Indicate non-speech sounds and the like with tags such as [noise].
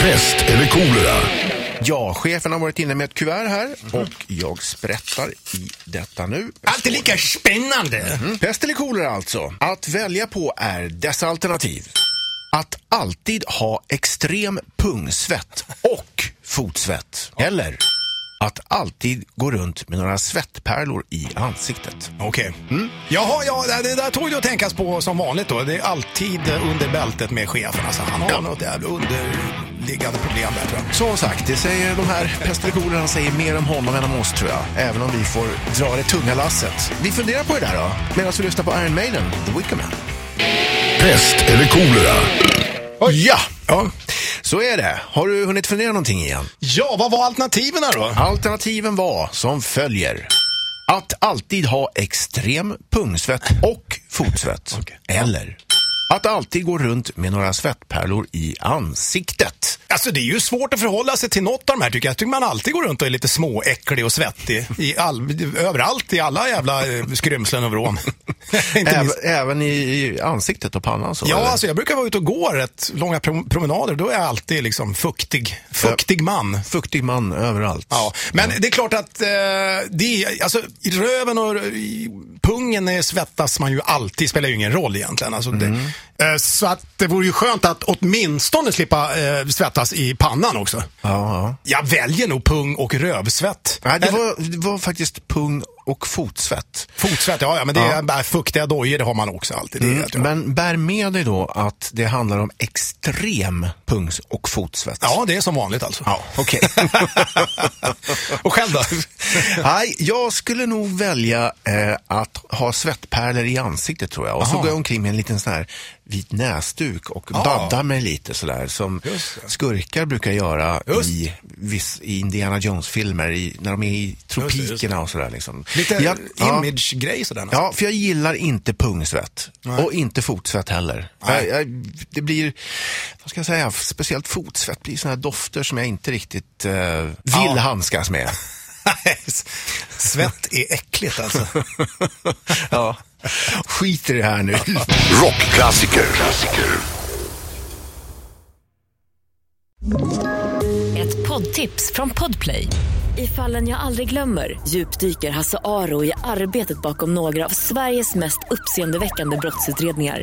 Pest eller kolera? Ja, chefen har varit inne med ett kuvert här och jag sprättar i detta nu. Alltid lika spännande. Mm. Pest eller kolera alltså. Att välja på är dessa alternativ. Att alltid ha extrem pungsvett och fotsvett. Eller att alltid gå runt med några svettpärlor i ansiktet. Okej. Mm. Jaha, ja, det där tog ju att tänkas på som vanligt då. Det är alltid under bältet med chefen. Alltså, han har Ja. något jävla underliggande problem där tror jag. Som sagt, det säger de här pest eller kolera säger mer om honom än om oss tror jag. Även om vi får dra det tunga lasset. Vi funderar på det där då, medan vi lyssnar på Iron Maiden, The Wicker Man. Pest eller kolera? Ja, Ja. så är det. Har du hunnit fundera någonting igen? ja, vad var alternativen då? Alternativen var som följer. Att alltid ha extrem pungsvett och fotsvett. Okej. Eller att alltid gå runt med några svettpärlor i ansiktet. Alltså det är ju svårt att förhålla sig till något av de här tycker jag. Jag tycker man alltid går runt och är lite småäcklig och svettig. I all, överallt, i alla jävla eh, skrymslen och vrån. [laughs] Även, i, i ansiktet och pannan så? Ja, eller? alltså jag brukar vara ute och gå rätt långa prom- promenader. Då är jag alltid liksom fuktig. Fuktig man. Fuktig man överallt. Ja, men det är klart att eh, det, är- alltså, röven och pungen svettas man ju alltid, spelar ju ingen roll egentligen. Alltså, det, eh, så att det vore ju skönt att åtminstone slippa eh, svettas i pannan också. Ja, ja. Jag väljer nog pung och rövsvett. Nej, det, var, det var faktiskt pung och fotsvett. Fotsvett, ja, ja men det är Ja. fuktiga dojor, det har man också alltid. Det Mm, jag. men bär med dig då att det handlar om extrem pungs och fotsvett. Ja, det är som vanligt alltså. Ja, okej. [laughs] och själv då? [laughs] Nej, jag skulle nog välja eh, att ha svettpärlor i ansiktet tror jag. Och så Aha. går jag omkring med en liten sån här vit näsduk och Ja. baddar mig lite sådär som Just det. skurkar brukar göra Just. i, viss, i Indiana Jones-filmer när de är i tropikerna just det. och sådär. Liksom. Lite Jag- ja. image-grej sådär. Ja, för jag gillar inte pungsvett. Och inte fotsvett heller. Nej. Jag, jag, det blir, vad ska jag säga, speciellt fotsvett blir sådana här dofter som jag inte riktigt eh, vill Ja. handskas med. Svett är äckligt alltså. [laughs] ja. Skit i det här nu. [laughs] Rockklassiker. Klassiker. Ett poddtips från Podplay. I fallen jag aldrig glömmer djupdyker Hasse Aro i arbetet bakom några av Sveriges mest uppseendeväckande brottsutredningar.